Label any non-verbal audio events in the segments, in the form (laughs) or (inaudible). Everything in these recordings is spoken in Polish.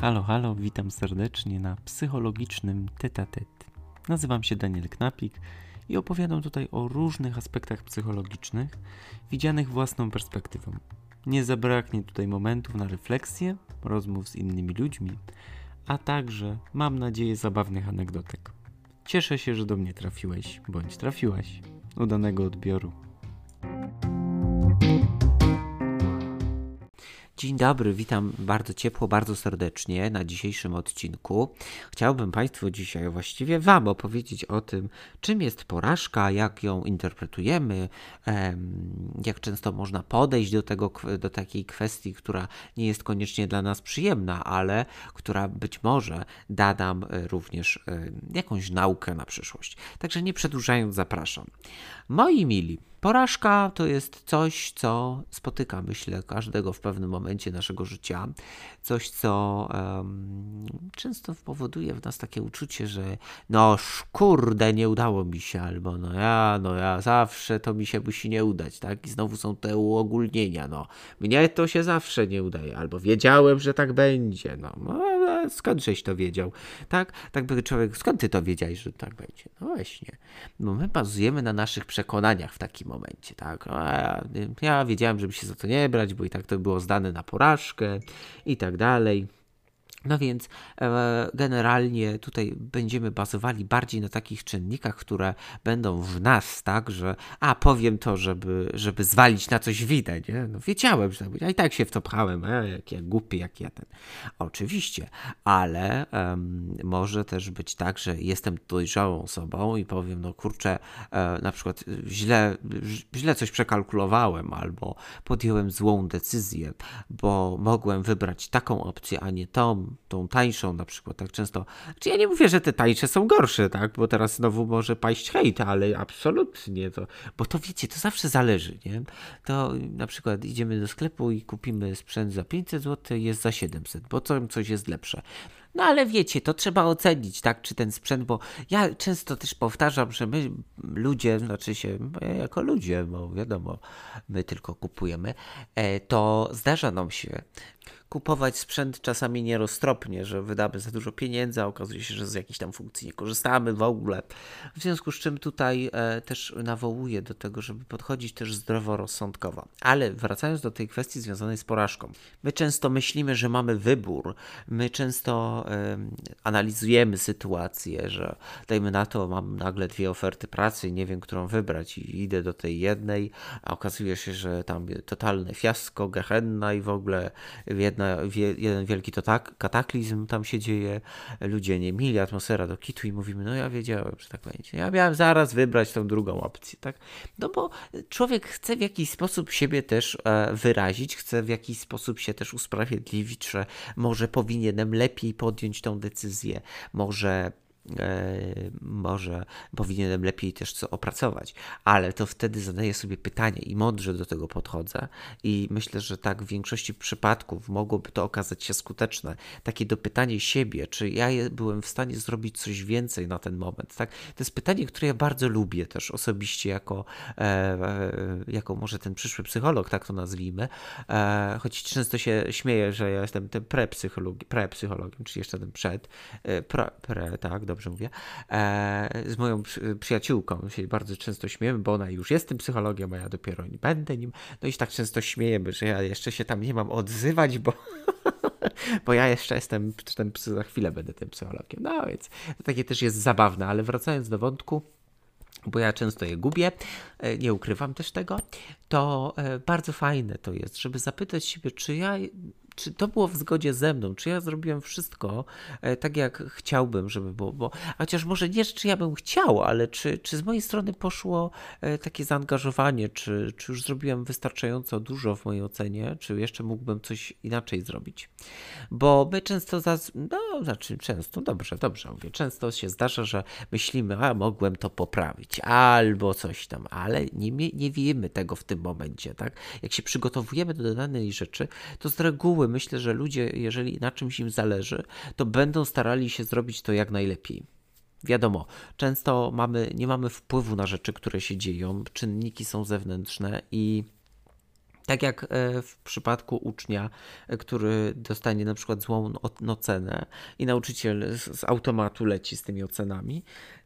Halo, halo, witam serdecznie na psychologicznym tetatet. Nazywam się Daniel Knapik i opowiadam tutaj o różnych aspektach psychologicznych, widzianych własną perspektywą. Nie zabraknie tutaj momentów na refleksję, rozmów z innymi ludźmi, a także, mam nadzieję, zabawnych anegdotek. Cieszę się, że do mnie trafiłeś, bądź trafiłaś. Udanego odbioru. Dzień dobry, witam bardzo ciepło, bardzo serdecznie na dzisiejszym odcinku. Chciałbym Państwu dzisiaj, właściwie Wam opowiedzieć o tym, czym jest porażka, jak ją interpretujemy, jak często można podejść do, tego, do takiej kwestii, która nie jest koniecznie dla nas przyjemna, ale która być może da nam e, również jakąś naukę na przyszłość. Także nie przedłużając, zapraszam. Moi mili, Porażka to jest coś, co spotyka, myślę, każdego w pewnym momencie naszego życia. Coś, co um, często powoduje w nas takie uczucie, że no kurde, nie udało mi się, albo no ja, no ja, zawsze to mi się musi nie udać, tak? I znowu są te uogólnienia, no mnie to się zawsze nie udaje, albo wiedziałem, że tak będzie, no, no skąd żeś to wiedział, tak? Tak by człowiek, skąd ty to wiedziałeś, że tak będzie? No właśnie, no my bazujemy na naszych przekonaniach w takim momencie, tak? Ja, ja wiedziałem, żeby się za to nie brać, bo i tak to było zdane na porażkę i tak dalej. No więc e, generalnie tutaj będziemy bazowali bardziej na takich czynnikach, które będą w nas, tak, że a powiem to, żeby, żeby zwalić na coś winę, nie? No wiedziałem, że ja i tak się w to pchałem, e, jak ja głupi, jak ja ten. Oczywiście, ale um, może też być tak, że jestem dojrzałą osobą i powiem, no kurczę, e, na przykład źle, źle coś przekalkulowałem albo podjąłem złą decyzję, bo mogłem wybrać taką opcję, a nie tą, tą tańszą na przykład, tak często. Znaczy ja nie mówię, że te tańsze są gorsze, tak, bo teraz znowu może paść hejt, ale absolutnie to, bo to wiecie, to zawsze zależy, nie? To na przykład idziemy do sklepu i kupimy sprzęt za 500 zł, jest za 700, bo coś jest lepsze. No ale wiecie, to trzeba ocenić, tak, czy ten sprzęt, bo ja często też powtarzam, że my ludzie, znaczy się, jako ludzie, bo wiadomo, my tylko kupujemy, e, to zdarza nam się kupować sprzęt czasami nieroztropnie, że wydamy za dużo pieniędzy, a okazuje się, że z jakiejś tam funkcji nie korzystamy w ogóle. W związku z czym tutaj e, też nawołuję do tego, żeby podchodzić też zdroworozsądkowo. Ale wracając do tej kwestii związanej z porażką. My często myślimy, że mamy wybór. My często e, analizujemy sytuację, że dajmy na to, mam nagle dwie oferty pracy i nie wiem, którą wybrać i idę do tej jednej, a okazuje się, że tam totalne fiasko, gehenna i w ogóle jedna jedna, jeden wielki to tak, kataklizm tam się dzieje, ludzie nie mili, atmosfera do kitu i mówimy, no ja wiedziałem, że tak będzie. Ja miałem zaraz wybrać tą drugą opcję, tak? No bo człowiek chce w jakiś sposób siebie też e, wyrazić, chce w jakiś sposób się też usprawiedliwić, że może powinienem lepiej podjąć tą decyzję, może może powinienem lepiej też co opracować, ale to wtedy zadaję sobie pytanie i mądrze do tego podchodzę i myślę, że tak w większości przypadków mogłoby to okazać się skuteczne. Takie dopytanie siebie, czy ja byłem w stanie zrobić coś więcej na ten moment, tak? To jest pytanie, które ja bardzo lubię też osobiście jako, e, e jako może ten przyszły psycholog, tak to nazwijmy, e, choć często się śmieję, że ja jestem tym prepsychologiem, prepsychologiem, czy jeszcze ten przed, e, pre, pre tak, dobrze dobrze mówię, e, z moją przyjaciółką się bardzo często śmiejemy, bo ona już jest tym psychologiem, a ja dopiero nie będę nim. No i tak często śmiejemy, że ja jeszcze się tam nie mam odzywać, bo, (laughs) bo ja jeszcze jestem, ten, za chwilę będę tym psychologiem. No więc to takie też jest zabawne, ale wracając do wątku, bo ja często je gubię, e, nie ukrywam też tego, to e, bardzo fajne to jest, żeby zapytać siebie, czy ja czy to było w zgodzie ze mną, czy ja zrobiłem wszystko e, tak, jak chciałbym, żeby było, bo chociaż może nie, czy ja bym chciał, ale czy, czy z mojej strony poszło e, takie zaangażowanie, czy, czy już zrobiłem wystarczająco dużo w mojej ocenie, czy jeszcze mógłbym coś inaczej zrobić. Bo my często, zaz... no znaczy często, dobrze, dobrze mówię, często się zdarza, że myślimy, a mogłem to poprawić, albo coś tam, ale nie, nie wiemy tego w tym momencie, tak? Jak się przygotowujemy do danej rzeczy, to z reguły myślę, że ludzie, jeżeli na czymś im zależy, to będą starali się zrobić to jak najlepiej. Wiadomo, często mamy, nie mamy wpływu na rzeczy, które się dzieją, czynniki są zewnętrzne i Tak jak e, w przypadku ucznia, e, który dostanie na przykład złą ocenę i nauczyciel z automatu leci z tymi ocenami,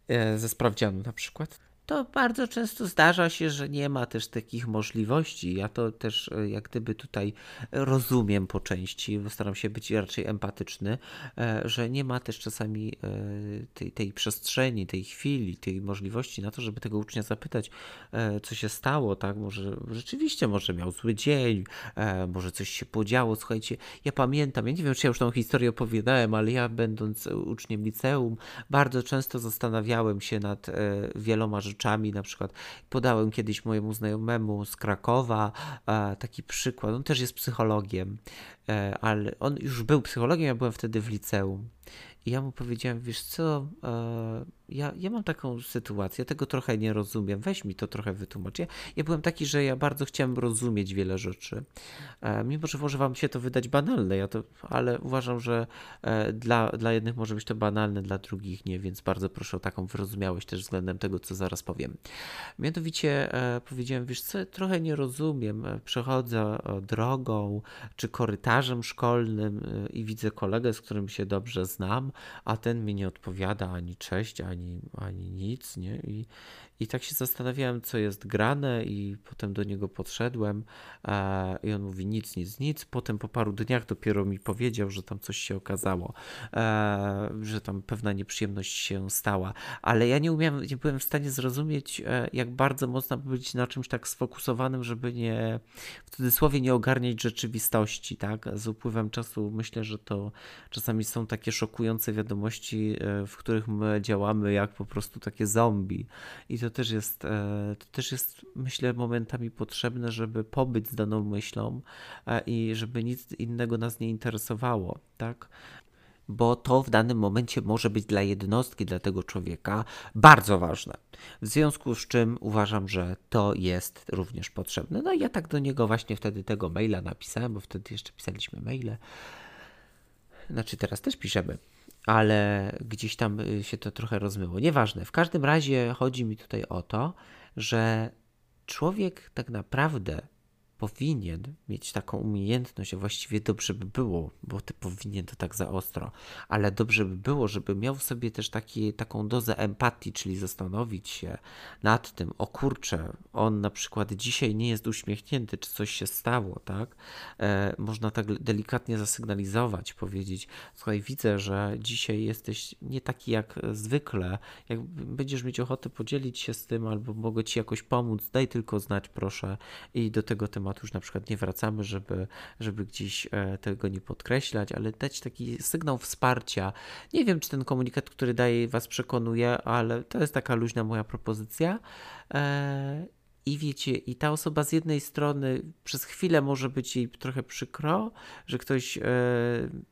e, ze sprawdzianu na przykład to bardzo często zdarza się, że nie ma też takich możliwości. Ja to też e, jak gdyby tutaj rozumiem po części, staram się być raczej empatyczny, e, że nie ma też czasami e, tej, tej przestrzeni, tej chwili, tej możliwości na to, żeby tego ucznia zapytać, co się stało, tak? Może rzeczywiście, może miał zły dzień, może coś się podziało. Słuchajcie, ja pamiętam, ja nie wiem, czy ja już tą historię opowiadałem, ale ja będąc uczniem liceum, bardzo często zastanawiałem się nad wieloma rzeczami, rzeczami. Na przykład podałem kiedyś mojemu znajomemu z Krakowa e, taki przykład. On też jest psychologiem, e, ale on już był psychologiem, ja byłem wtedy w liceum. I ja mu powiedziałem, wiesz co, e, ja, ja mam taką sytuację, tego trochę nie rozumiem, weź mi to trochę wytłumacz. Ja, ja byłem taki, że ja bardzo chciałem rozumieć wiele rzeczy, e, mimo że może wam się to wydać banalne, ja to, ale uważam, że e, dla, dla jednych może być to banalne, dla drugich nie, więc bardzo proszę o taką wyrozumiałość też względem tego, co zaraz powiem. Mianowicie e, powiedziałem, wiesz co, trochę nie rozumiem, e, przechodzę drogą czy korytarzem szkolnym e, i widzę kolegę, z którym się dobrze znam, a ten mi nie odpowiada ani cześć, ani ani, nic, nie? I, I tak się zastanawiałem, co jest grane, i potem do niego podszedłem e, i on mówi nic, nic, nic. Potem po paru dniach dopiero mi powiedział, że tam coś się okazało, e, że tam pewna nieprzyjemność się stała, ale ja nie umiałem, nie byłem w stanie zrozumieć, e, jak bardzo można być na czymś tak sfokusowanym, żeby nie, w cudzysłowie, nie ogarniać rzeczywistości, tak? Z upływem czasu myślę, że to czasami są takie szokujące wiadomości, e, w których my działamy jak po prostu takie zombie. I to też jest, e, to też jest myślę, momentami potrzebne, żeby pobyć z daną myślą e, i żeby nic innego nas nie interesowało, tak? bo to w danym momencie może być dla jednostki, dla tego człowieka bardzo ważne. W związku z czym uważam, że to jest również potrzebne. No i ja tak do niego właśnie wtedy tego maila napisałem, bo wtedy jeszcze pisaliśmy maile. Znaczy teraz też piszemy ale gdzieś tam y, się to trochę rozmyło. Nieważne. W każdym razie chodzi mi tutaj o to, że człowiek tak naprawdę powinien mieć taką umiejętność, a właściwie dobrze by było, bo ty powinien to tak za ostro, ale dobrze by było, żeby miał w sobie też taki, taką dozę empatii, czyli zastanowić się nad tym, o kurczę, on na przykład dzisiaj nie jest uśmiechnięty, czy coś się stało, tak? E, można tak delikatnie zasygnalizować, powiedzieć, słuchaj, widzę, że dzisiaj jesteś nie taki jak zwykle, jak będziesz mieć ochotę podzielić się z tym, albo mogę ci jakoś pomóc, daj tylko znać, proszę, i do tego tematu tematu już na przykład nie wracamy, żeby, żeby gdzieś e, tego nie podkreślać, ale dać taki sygnał wsparcia. Nie wiem, czy ten komunikat, który daje, Was przekonuje, ale to jest taka luźna moja propozycja. I wiecie, i ta osoba z jednej strony przez chwilę może być jej trochę przykro, że ktoś e,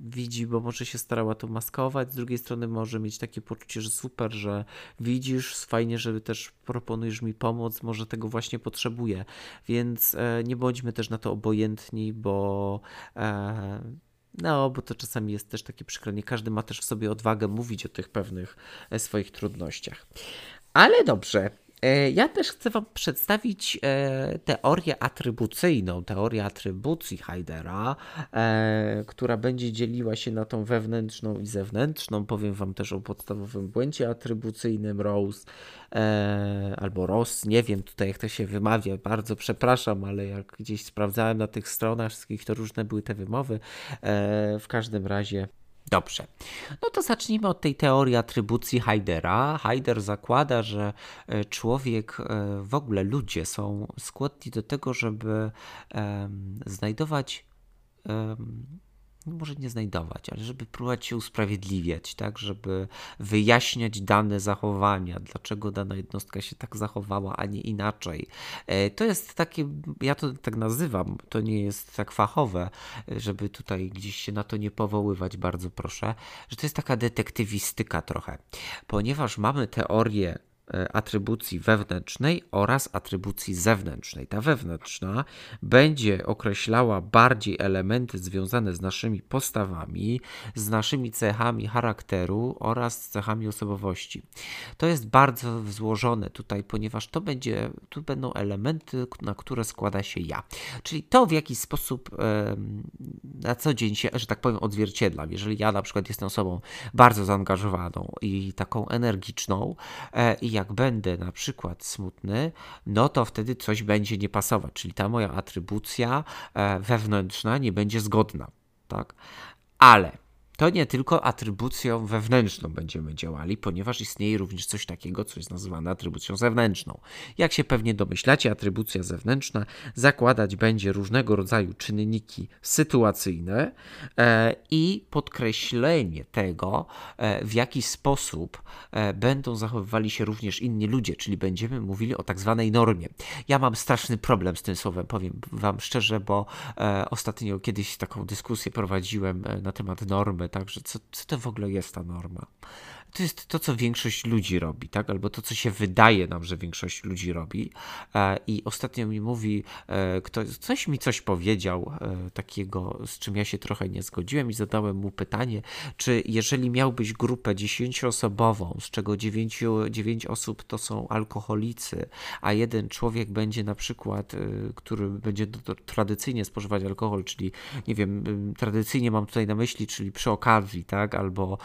widzi, bo może się starała to maskować, z drugiej strony może mieć takie poczucie, że super, że widzisz, fajnie, że też proponujesz mi pomoc, może tego właśnie potrzebuję. Więc e, nie bądźmy też na to obojętni, bo. E, no, bo to czasami jest też takie przykre. Nie każdy ma też w sobie odwagę mówić o tych pewnych swoich trudnościach. Ale dobrze, ja też chcę Wam przedstawić e, teorię atrybucyjną, teorię atrybucji Heidera, e, która będzie dzieliła się na tą wewnętrzną i zewnętrzną. Powiem Wam też o podstawowym błędzie atrybucyjnym Rose albo Ross, nie wiem tutaj jak to się wymawia, bardzo przepraszam, ale jak gdzieś sprawdzałem na tych stronach wszystkich, to różne były te wymowy. W każdym razie Dobrze. No to zacznijmy od tej teorii atrybucji Heidera. Heider zakłada, że e, człowiek, e, w ogóle ludzie są skłonni do tego, żeby znajdować może nie znajdować, ale żeby próbować się usprawiedliwiać, tak, żeby wyjaśniać dane zachowania, dlaczego dana jednostka się tak zachowała, a nie inaczej. E, to jest takie, ja to tak nazywam, to nie jest tak fachowe, żeby tutaj gdzieś się na to nie powoływać, bardzo proszę, że to jest taka detektywistyka trochę, ponieważ mamy teorię e, atrybucji wewnętrznej oraz atrybucji zewnętrznej. Ta wewnętrzna będzie określała bardziej elementy związane z naszymi postawami, z naszymi cechami charakteru oraz cechami osobowości. To jest bardzo złożone tutaj, ponieważ to będzie, tu będą elementy, na które składa się ja. Czyli to, w jaki sposób na co dzień się, że tak powiem, odzwierciedlam. Jeżeli ja na przykład jestem osobą bardzo zaangażowaną i taką energiczną, e, i jak będę na przykład smutny, no to wtedy coś będzie nie pasować, czyli ta moja atrybucja e, wewnętrzna nie będzie zgodna. Tak? Ale to nie tylko atrybucją wewnętrzną będziemy działali, ponieważ istnieje również coś takiego, co jest nazywane atrybucją zewnętrzną. Jak się pewnie domyślacie, atrybucja zewnętrzna zakładać będzie różnego rodzaju czynniki sytuacyjne e, i podkreślenie tego, e, w jaki sposób e, będą zachowywali się również inni ludzie, czyli będziemy mówili o tak zwanej normie. Ja mam straszny problem z tym słowem, powiem Wam szczerze, bo ostatnio kiedyś taką dyskusję prowadziłem na temat normy Także co, co to w ogóle jest ta norma? To jest to, co większość ludzi robi, tak? Albo to, co się wydaje nam, że większość ludzi robi. E, I ostatnio mi mówi e, ktoś, coś mi coś powiedział e, takiego, z czym ja się trochę nie zgodziłem i zadałem mu pytanie, czy jeżeli miałbyś grupę dziesięcioosobową, z czego dziewięć osób to są alkoholicy, a jeden człowiek będzie na przykład, który będzie tradycyjnie spożywać alkohol, czyli nie wiem, tradycyjnie mam tutaj na myśli, czyli przy okazji, tak? Albo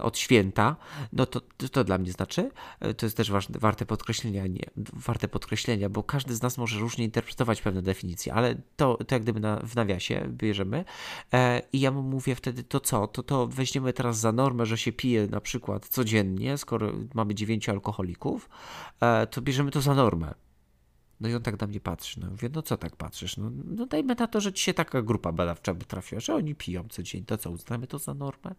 od święta, no to, to, dla mnie znaczy, e, to jest też ważne, warte podkreślenia, nie, warte podkreślenia, bo każdy z nas może różnie interpretować pewne definicje, ale to, to jak gdyby na, w nawiasie bierzemy e, i ja mu mówię wtedy, to co, to, to weźmiemy teraz za normę, że się pije na przykład codziennie, skoro mamy dziewięciu alkoholików, e, to bierzemy to za normę. No i on tak na mnie patrzy. No mówię, no co tak patrzysz? No, no dajmy na to, że ci się taka grupa badawcza by trafiła, że oni piją co dzień. To co, uznamy to za normę?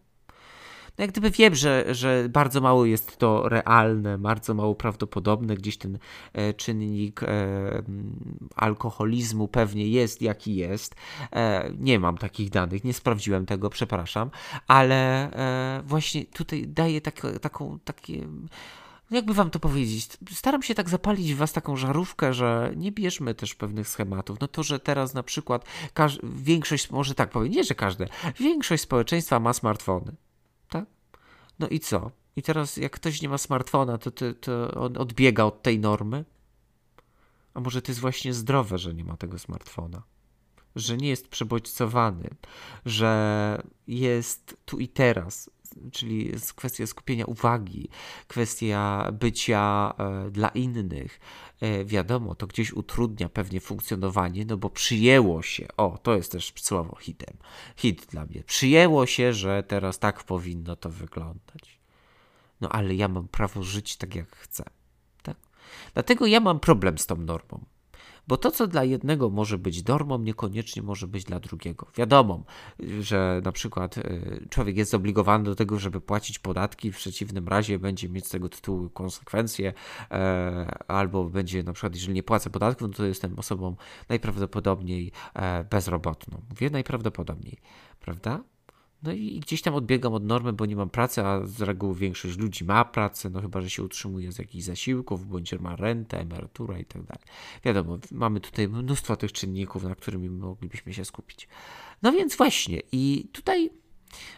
No jak gdyby wiem, że, że bardzo mało jest to realne, bardzo mało prawdopodobne, gdzieś ten e, czynnik e, alkoholizmu pewnie jest jaki jest. E, nie mam takich danych, nie sprawdziłem tego, przepraszam, ale właśnie tutaj daję tak, taką, takie jakby wam to powiedzieć, staram się tak zapalić w was taką żarówkę, że nie bierzmy też pewnych schematów. No to, że teraz na przykład większość, może tak powiem, nie, że każde, większość społeczeństwa ma smartfony. No i co? I teraz jak ktoś nie ma smartfona, to, to, to on odbiega od tej normy? A może to jest właśnie zdrowe, że nie ma tego smartfona? Że nie jest przebodźcowany, że jest tu i teraz, czyli kwestia skupienia uwagi, kwestia bycia e, dla innych. E, wiadomo, to gdzieś utrudnia pewnie funkcjonowanie, no bo przyjęło się, o, to jest też słowo hitem, hit dla mnie, przyjęło się, że teraz tak powinno to wyglądać. No ale ja mam prawo żyć tak, jak chcę. Tak? Dlatego ja mam problem z tą normą. Bo to, co dla jednego może być normą, niekoniecznie może być dla drugiego. Wiadomo, że na przykład y, człowiek jest zobligowany do tego, żeby płacić podatki, w przeciwnym razie będzie mieć z tego tytułu konsekwencje, e, albo będzie na przykład, jeżeli nie płacę podatków, no to jestem osobą najprawdopodobniej e, bezrobotną. Mówię najprawdopodobniej, prawda? No i gdzieś tam odbiegam od normy, bo nie mam pracy, a z reguły większość ludzi ma pracę, no chyba, że się utrzymuje z jakichś zasiłków, bądź ma rentę, emeryturę i tak dalej. Wiadomo, mamy tutaj mnóstwo tych czynników, na którymi moglibyśmy się skupić. No więc właśnie, i tutaj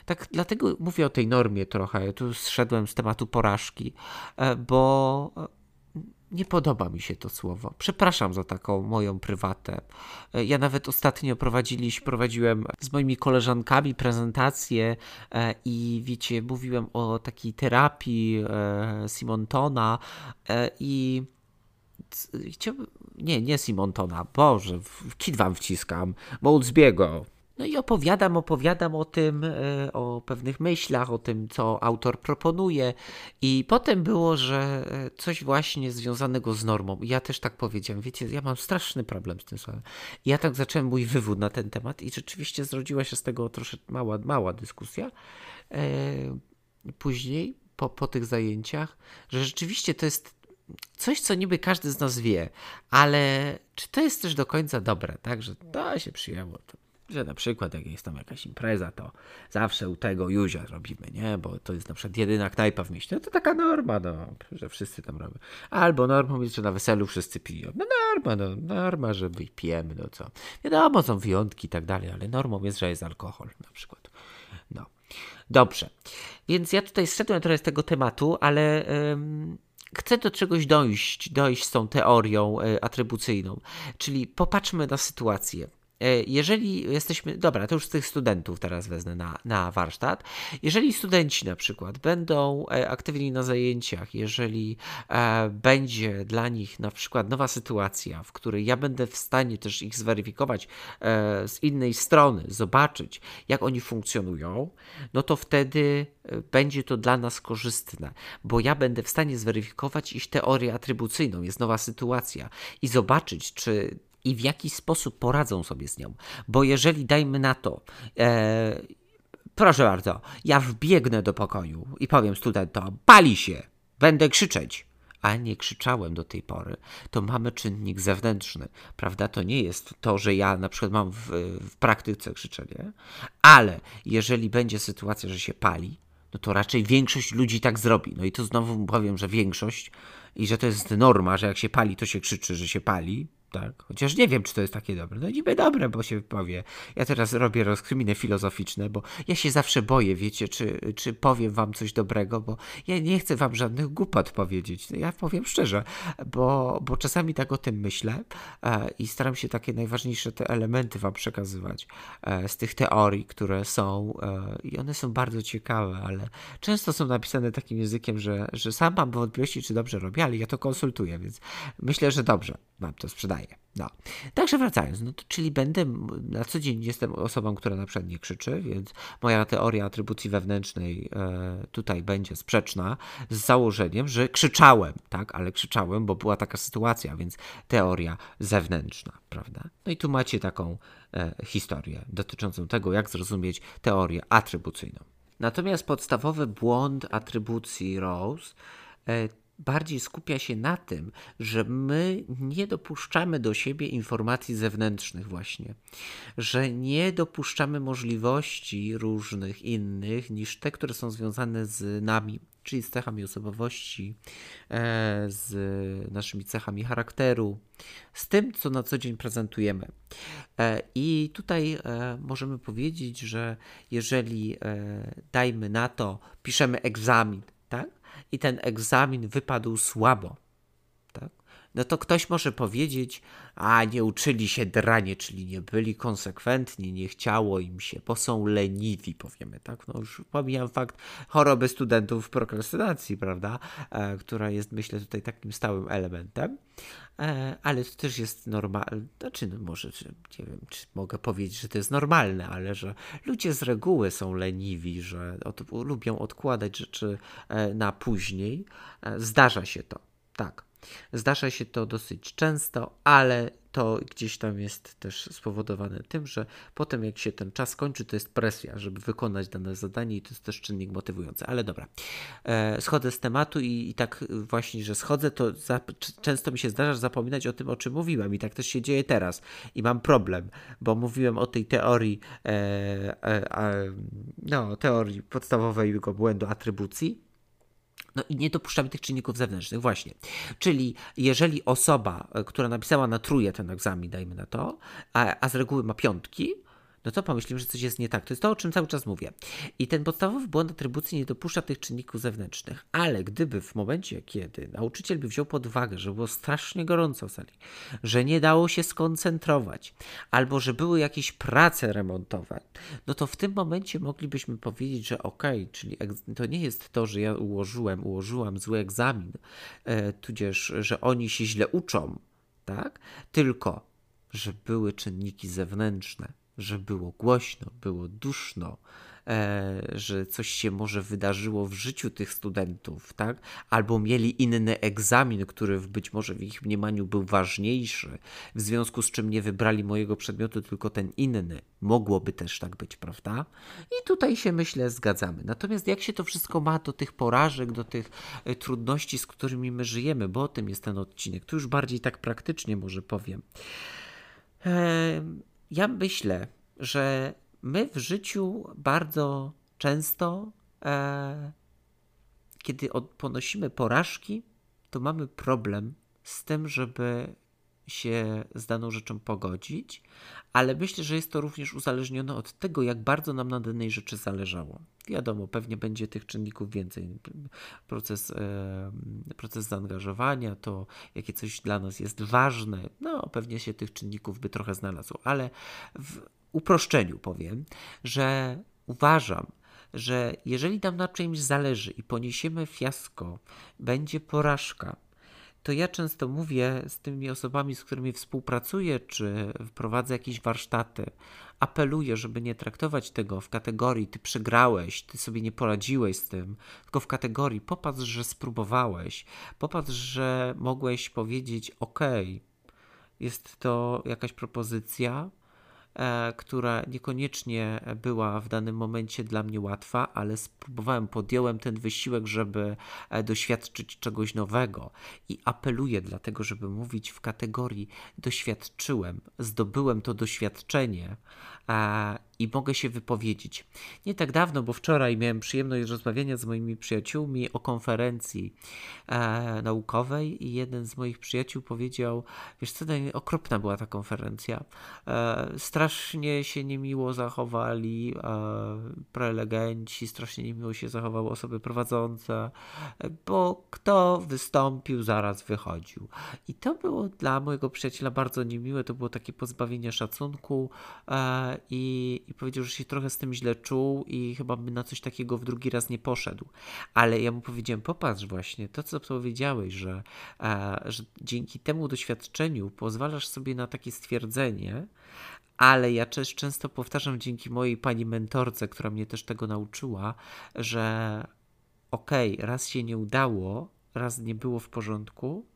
tak dlatego mówię o tej normie trochę. Tu zszedłem z tematu porażki, e, bo nie podoba mi się to słowo. Przepraszam za taką moją prywatę. Ja nawet ostatnio prowadziliśmy, prowadziłem z moimi koleżankami prezentację e, i wiecie, mówiłem o takiej terapii e, Simontona e, i chciałbym, nie, nie Simontona, Boże, kit wam wciskam, Mouldsbiego. No i opowiadam, opowiadam o tym, e, o pewnych myślach, o tym, co autor proponuje. I potem było, że e, coś właśnie związanego z normą. Ja też tak powiedziałem, wiecie, ja mam straszny problem z tym słowem. I ja tak zacząłem mój wywód na ten temat i rzeczywiście zrodziła się z tego troszeczkę mała, mała dyskusja. E, później, po, po tych zajęciach, że rzeczywiście to jest coś, co niby każdy z nas wie, ale czy to jest też do końca dobre, tak, że to się przyjęło, to że na przykład jak jest tam jakaś impreza, to zawsze u tego Juzia robimy, nie? Bo to jest na przykład jedyna knajpa w mieście. No to taka norma, no, że wszyscy tam robią. Albo normą jest, że na weselu wszyscy piją. No norma, no, norma, że pijemy, no co. Wiadomo, są wyjątki i tak dalej, ale normą jest, że jest alkohol na przykład. No. Dobrze. Więc ja tutaj zszedłem trochę z tego tematu, ale... Ym chcę do czegoś dojść, dojść z tą teorią e, atrybucyjną. Czyli popatrzmy na sytuację. E, jeżeli jesteśmy, dobra, to już z tych studentów teraz wezmę na, na warsztat. Jeżeli studenci na przykład będą e, aktywni na zajęciach, jeżeli e, będzie dla nich na przykład nowa sytuacja, w której ja będę w stanie też ich zweryfikować z innej strony, zobaczyć, jak oni funkcjonują, no to wtedy będzie to dla nas korzystne, bo ja będę w stanie zweryfikować ich teorię atrybucyjną, jest nowa sytuacja i zobaczyć, czy i w jaki sposób poradzą sobie z nią. Bo jeżeli dajmy na to, e, proszę bardzo, ja wbiegnę do pokoju i powiem studentom, pali się, będę krzyczeć. A nie krzyczałem do tej pory, to mamy czynnik zewnętrzny, prawda? To nie jest to, że ja na przykład mam w, w praktyce krzyczenie, ale jeżeli będzie sytuacja, że się pali, no to raczej większość ludzi tak zrobi. No i tu znowu powiem, że większość i że to jest norma, że jak się pali, to się krzyczy, że się pali, tak? Chociaż nie wiem, czy to jest takie dobre. No niby dobre, bo się powie. Ja teraz robię rozkminy filozoficzne, bo ja się zawsze boję, wiecie, czy, czy powiem wam coś dobrego, bo ja nie chcę wam żadnych głupot powiedzieć. No ja powiem szczerze, bo, bo czasami tak o tym myślę e, i staram się takie najważniejsze te elementy wam przekazywać e, z tych teorii, które są e, i one są bardzo ciekawe, ale często są napisane takim językiem, że, że sam mam wątpliwości, czy dobrze robię, ale ja to konsultuję, więc myślę, że dobrze wam to sprzedaję. No. Także wracając, no to, czyli będę, na co dzień jestem osobą, która na przykład nie krzyczy, więc moja teoria atrybucji wewnętrznej e, tutaj będzie sprzeczna z założeniem, że krzyczałem, tak, ale krzyczałem, bo była taka sytuacja, więc teoria zewnętrzna, prawda? No i tu macie taką e, historię dotyczącą tego, jak zrozumieć teorię atrybucyjną. Natomiast podstawowy błąd atrybucji Rose e, bardziej skupia się na tym, że my nie dopuszczamy do siebie informacji zewnętrznych, właśnie, że nie dopuszczamy możliwości różnych innych niż te, które są związane z nami, czyli z cechami osobowości, e, z naszymi cechami charakteru, z tym, co na co dzień prezentujemy. E, I tutaj e, możemy powiedzieć, że jeżeli dajmy na to, piszemy egzamin, tak? I ten egzamin wypadł słabo? No to ktoś może powiedzieć, a nie uczyli się dranie, czyli nie byli konsekwentni, nie chciało im się, bo są leniwi, powiemy, tak? No już pomijam fakt choroby studentów prokrastynacji, prawda? E, która jest, myślę, tutaj takim stałym elementem, e, ale to też jest normalne, znaczy, no może, nie wiem, czy mogę powiedzieć, że to jest normalne, ale że ludzie z reguły są leniwi, że od, lubią odkładać rzeczy e, na później. E, zdarza się to, tak. Zdarza się to dosyć często, ale to gdzieś tam jest też spowodowane tym, że potem jak się ten czas kończy, to jest presja, żeby wykonać dane zadanie i to jest też czynnik motywujący. Ale dobra, e, schodzę z tematu i, i, tak właśnie, że schodzę, to za, często mi się zdarza zapominać o tym, o czym mówiłem i tak też się dzieje teraz. I mam problem, bo mówiłem o tej teorii, e, e, no, teorii podstawowego błędu atrybucji, no i nie dopuszczamy tych czynników zewnętrznych, właśnie. Czyli jeżeli osoba, e, która napisała na truje ten egzamin, dajmy na to, a, a z reguły ma piątki, no to pomyślimy, że coś jest nie tak. To jest to, o czym cały czas mówię. I ten podstawowy błąd atrybucji nie dopuszcza tych czynników zewnętrznych, ale gdyby w momencie, kiedy nauczyciel by wziął pod uwagę, że było strasznie gorąco w sali, że nie dało się skoncentrować, albo że były jakieś prace remontowe, no to w tym momencie moglibyśmy powiedzieć, że okay, czyli to nie jest to, że ja ułożyłem, ułożyłam zły egzamin, e, tudzież, że oni się źle uczą, tak? Tylko, że były czynniki zewnętrzne że było głośno, było duszno, e, że coś się może wydarzyło w życiu tych studentów, tak? Albo mieli inny egzamin, który być może w ich mniemaniu był ważniejszy, w związku z czym nie wybrali mojego przedmiotu, tylko ten inny. Mogłoby też tak być, prawda? I tutaj się myślę zgadzamy. Natomiast jak się to wszystko ma do tych porażek, do tych e, trudności, z którymi my żyjemy, bo o tym jest ten odcinek, tu już bardziej tak praktycznie może powiem. E, ja myślę, że my w życiu bardzo często, e, kiedy od, ponosimy porażki, to mamy problem z tym, żeby się z daną rzeczą pogodzić, ale myślę, że jest to również uzależnione od tego, jak bardzo nam na danej rzeczy zależało. Wiadomo, pewnie będzie tych czynników więcej. Proces, proces zaangażowania, to jakie coś dla nas jest ważne, no pewnie się tych czynników by trochę znalazło, ale w uproszczeniu powiem, że uważam, że jeżeli nam na czymś zależy i poniesiemy fiasko, będzie porażka, to ja często mówię z tymi osobami, z którymi współpracuję, czy prowadzę jakieś warsztaty, apeluję, żeby nie traktować tego w kategorii ty przegrałeś, ty sobie nie poradziłeś z tym, tylko w kategorii popatrz, że spróbowałeś, popatrz, że mogłeś powiedzieć ok, jest to jakaś propozycja, która niekoniecznie była w danym momencie dla mnie łatwa, ale spróbowałem, podjąłem ten wysiłek, żeby e, doświadczyć czegoś nowego. I apeluję dlatego, żeby mówić w kategorii doświadczyłem, zdobyłem to doświadczenie i mogę się wypowiedzieć. Nie tak dawno, bo wczoraj miałem przyjemność rozmawiania z moimi przyjaciółmi o konferencji e, naukowej i jeden z moich przyjaciół powiedział, wiesz co, okropna była ta konferencja. E, strasznie się niemiło zachowali e, prelegenci, strasznie niemiło się zachowały osoby prowadzące, bo kto wystąpił, zaraz wychodził. I to było dla mojego przyjaciela bardzo niemiłe, to było takie pozbawienie szacunku e, i, i powiedział, że się trochę z tym źle czuł i chyba by na coś takiego w drugi raz nie poszedł. Ale ja mu powiedziałem, popatrz właśnie, to co powiedziałeś, że, e, że dzięki temu doświadczeniu pozwalasz sobie na takie stwierdzenie, ale ja też często powtarzam dzięki mojej pani mentorce, która mnie też tego nauczyła, że okej, okay, raz się nie udało, raz nie było w porządku,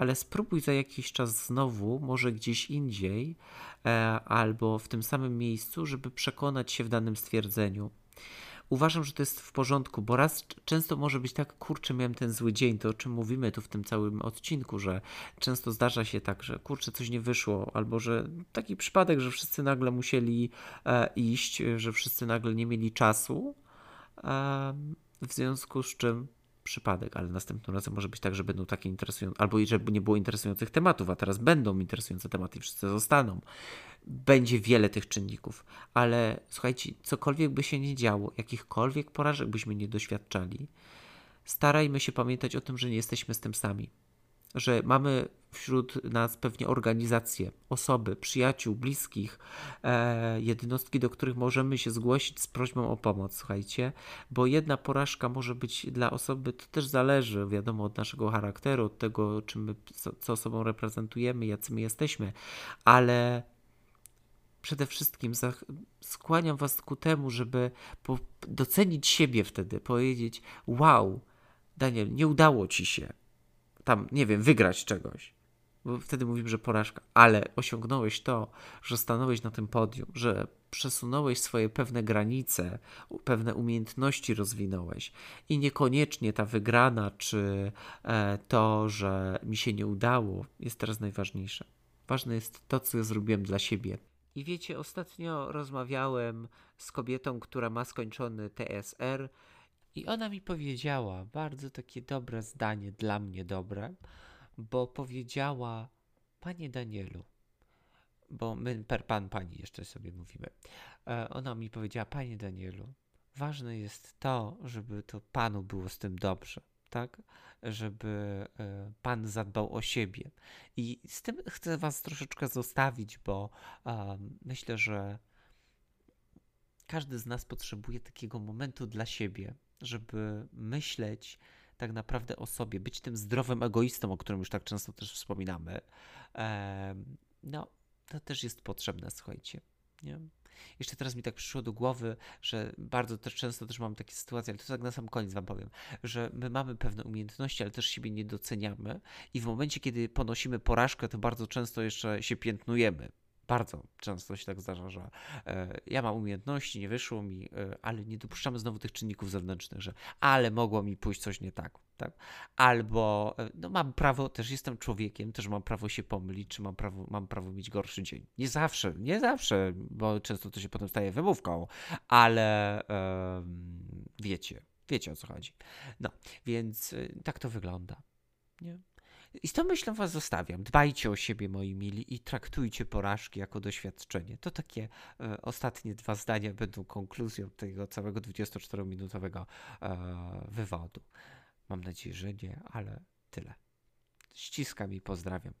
ale spróbuj za jakiś czas znowu, może gdzieś indziej, e, albo w tym samym miejscu, żeby przekonać się w danym stwierdzeniu. Uważam, że to jest w porządku, bo raz często może być tak, kurczę, miałem ten zły dzień, to o czym mówimy tu w tym całym odcinku, że często zdarza się tak, że kurczę, coś nie wyszło, albo że taki przypadek, że wszyscy nagle musieli e, iść, że wszyscy nagle nie mieli czasu, e, w związku z czym przypadek, ale następnym razem może być tak, że będą takie interesujące, albo żeby nie było interesujących tematów, a teraz będą interesujące tematy i wszyscy zostaną. Będzie wiele tych czynników, ale słuchajcie, cokolwiek by się nie działo, jakichkolwiek porażek byśmy nie doświadczali, starajmy się pamiętać o tym, że nie jesteśmy z tym sami że mamy wśród nas pewnie organizacje, osoby, przyjaciół, bliskich, e, jednostki, do których możemy się zgłosić z prośbą o pomoc, słuchajcie, bo jedna porażka może być dla osoby, to też zależy, wiadomo, od naszego charakteru, od tego, czym my, co, co sobą reprezentujemy, jacy my jesteśmy, ale przede wszystkim skłaniam Was ku temu, żeby docenić siebie wtedy, powiedzieć: Wow, Daniel, nie udało ci się tam, nie wiem, wygrać czegoś. Bo wtedy mówimy, że porażka, ale osiągnąłeś to, że stanąłeś na tym podium, że przesunąłeś swoje pewne granice, pewne umiejętności rozwinąłeś i niekoniecznie ta wygrana, czy e, to, że mi się nie udało, jest teraz najważniejsze. Ważne jest to, co ja zrobiłem dla siebie. I wiecie, ostatnio rozmawiałem z kobietą, która ma skończony TSR i ona mi powiedziała bardzo takie dobre zdanie, dla mnie dobre, bo powiedziała: Panie Danielu, bo my per pan, pani jeszcze sobie mówimy. E, ona mi powiedziała: Panie Danielu, ważne jest to, żeby to panu było z tym dobrze, tak? Żeby e, pan zadbał o siebie. I z tym chcę was troszeczkę zostawić, bo myślę, że każdy z nas potrzebuje takiego momentu dla siebie, żeby myśleć tak naprawdę o sobie, być tym zdrowym egoistą, o którym już tak często też wspominamy, no to też jest potrzebne, słuchajcie. Nie? Jeszcze teraz mi tak przyszło do głowy, że bardzo też często też mam takie sytuacje, ale to tak na sam koniec wam powiem, że my mamy pewne umiejętności, ale też siebie nie doceniamy i w momencie, kiedy ponosimy porażkę, to bardzo często jeszcze się piętnujemy Bardzo często się tak zdarza, że e, ja mam umiejętności, nie wyszło mi, e, ale nie dopuszczamy znowu tych czynników zewnętrznych, że ale mogło mi pójść coś nie tak, tak? Albo e, no mam prawo, też jestem człowiekiem, też mam prawo się pomylić, czy mam prawo, mam prawo mieć gorszy dzień. Nie zawsze, nie zawsze, bo często to się potem staje wymówką, ale wiecie, wiecie o co chodzi. No, więc tak to wygląda. Nie? I z tą myślą was zostawiam. Dbajcie o siebie, moi mili, i traktujcie porażki jako doświadczenie. To takie e, ostatnie dwa zdania będą konkluzją tego całego 24-minutowego e, wywodu. Mam nadzieję, że nie, ale tyle. Ściskam i pozdrawiam.